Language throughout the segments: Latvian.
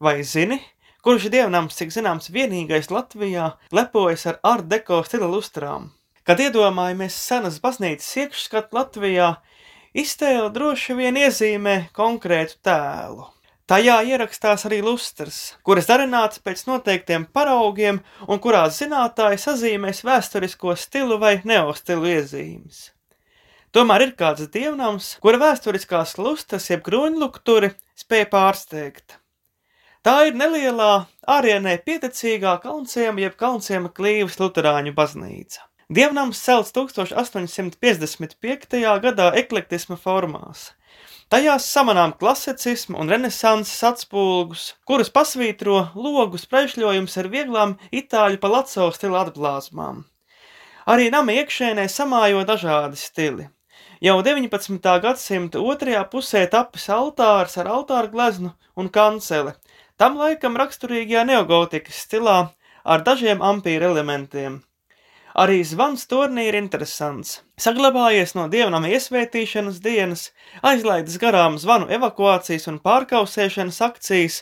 Vai zini, kurš dievnams, cik zināms, vienīgais Latvijā lepojas ar art deko stila lustrām? Kad iedomājamies senas baznīcas iekšskatu Latvijā, iztēle droši vien iezīmē konkrētu tēlu. Tajā ierakstās arī lustras, kuras darināts pēc noteiktiem paraugiem un kurās zinātāji sazīmēs vēsturisko stilu vai neostilu iezīmes. Tomēr ir kāds dievnams, kura vēsturiskās lustras jeb kruņlukturi spēja pārsteigt. Tā ir nelielā, ārienē pieticīgā Kalnciema jeb Kalnciema klīvas luterāņu baznīca. Dievnams celts 1855. gadā eklektisma formās. Tajās samanām klasicismu un renesanses atspulgus, kurus pasvītro logu spraišļojums ar vieglām itāļu palazzo stila atblāzmām. Arī nama iekšēnē samājo dažādi stili. Jau 19. gadsimta otrajā pusē tapis altārs ar altāra gleznu un kanceli, Tam laikam raksturīgajā neogotikas stilā ar dažiem ampīra elementiem. Arī zvans turnī ir interesants. Saglabājies no dievnama iesvētīšanas dienas, aizlaidas garām zvanu evakuācijas un pārkausēšanas akcijas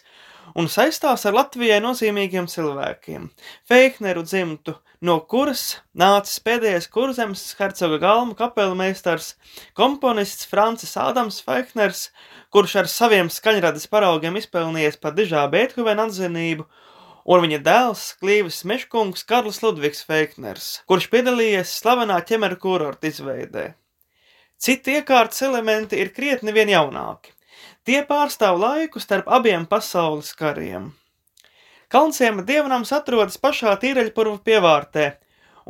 un saistās ar Latvijai nozīmīgiem cilvēkiem. Feikneru dzimtu, no kuras nācis pēdējais kurzems hercoga galma kapelmeistars, komponists Francis Ādams Feikners, kurš ar saviem skaņradas paraugiem izpelnījies par dižā Beethovena atzinību, un viņa dēls Klīvis Meškungs Karls Ludvigs Feikners, kurš piedalījies slavenā ķemeru kurorta izveidē. Citi iekārtas elementi ir krietni vien jaunāki. Tie pārstāv laiku starp abiem pasaules kariem. Kalnciema dievnams atrodas pašā tīreļpurva pievārtē,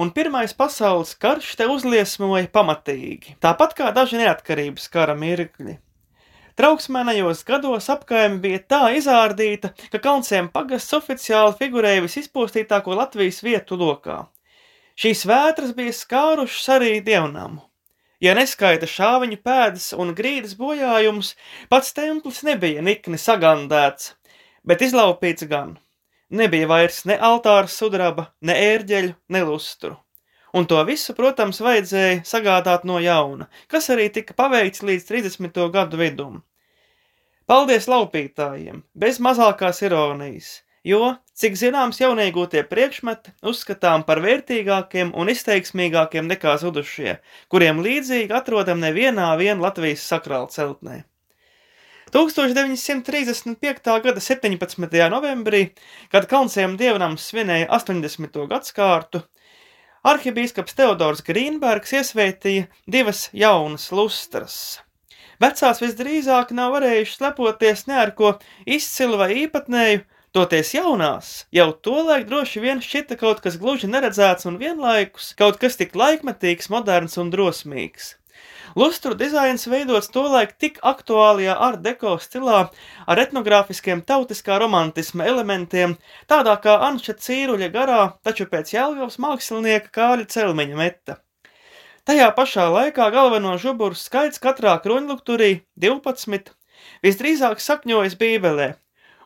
un Pirmais pasaules karš te uzliesmoja pamatīgi, tāpat kā daži neatkarības kara mirkļi. Trauksmēnajos gados apkaime bija tā izārdīta, ka Kalnciem pagasts oficiāli figurēja visizpostītāko Latvijas vietu lokā. Šīs vētras bija skārušas arī dievnamu. Ja neskaita šāviņu pēdas un grīdas bojājumus, pats templis nebija nikni sagandēts, bet izlaupīts gan. Nebija vairs ne altāra sudraba, ne ērģeļu, ne lustru. Un to visu, protams, vajadzēja sagādāt no jauna, kas arī tika paveikts līdz 30. gadu vidum. Paldies laupītājiem, bez mazākās ironijas, jo, cik zināms, jauniegūtie priekšmeti uzskatām par vērtīgākiem un izteiksmīgākiem nekā zudušie, kuriem līdzīgi atrodam nevienā vien Latvijas sakrāla celtnē. 1935. gada 17. novembrī, kad Kalnsiem dievnams svinēja 80. gadskārtu, arhibīskaps Teodors Grīnbergs iesvētīja divas jaunas lustras. Vecās visdrīzāk nav varējušas lepoties ne ar ko izcilu vai īpatnēju, toties jaunās, jau tolaik droši vien šķita kaut kas gluži neredzēts un vienlaikus kaut kas tik laikmetīgs, moderns un drosmīgs. Lustru dizains veidots tolaik tik aktuālajā art deko stilā ar etnogrāfiskiem tautiskā romantisma elementiem, tādā kā Anša Cīruļa garā, taču pēc Jelgavas mākslinieka Kāļa Celmeņa meta. Tajā pašā laikā galveno žuburu skaits katrā kruņlukturī 12 visdrīzāk sakņojas bībelē,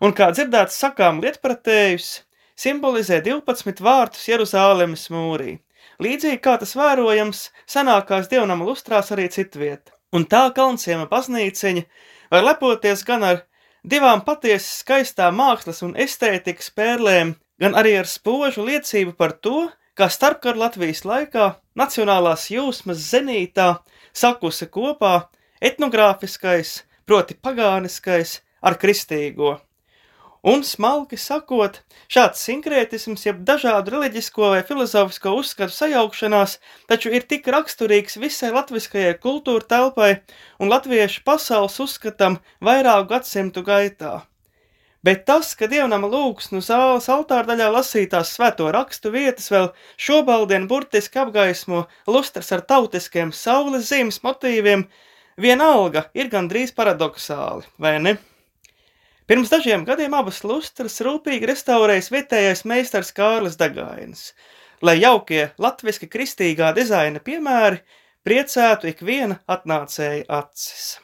un kā dzirdēts sakām lietpratējus, simbolizē 12 vārtus Jeruzālemes mūrī līdzīgi kā tas vērojams senākās dievnama lustrās arī citviet. Un tā Kalnciema baznīciņa var lepoties gan ar divām patiesi skaistām mākslas un estētikas pērlēm, gan arī ar spožu liecību par to, kā starpkaru Latvijas laikā nacionālās jūsmas zenītā sakusi kopā etnogrāfiskais, proti pagāniskais ar kristīgo. Un, smalki sakot, šāds sinkrētisms, jeb dažādu reliģisko vai filozofisko uzskatu sajaukšanās, taču ir tik raksturīgs visai latviskajai kultūra telpai un latviešu pasaules uzskatam vairāku gadsimtu gaitā. Bet tas, ka dievnama lūgsnu zāles altārdaļā lasītās svēto rakstu vietas vēl šobaldien burtiski apgaismo lustras ar tautiskiem saules zīmes motīviem, vienalga ir gandrīz paradoxāli, vai ne? Pirms dažiem gadiem abas lustras rūpīgi restaurējis vietējais meistars Kārlis Dagainis, lai jaukie latviski kristīgā dizaina piemēri priecētu ikviena atnācēja acis.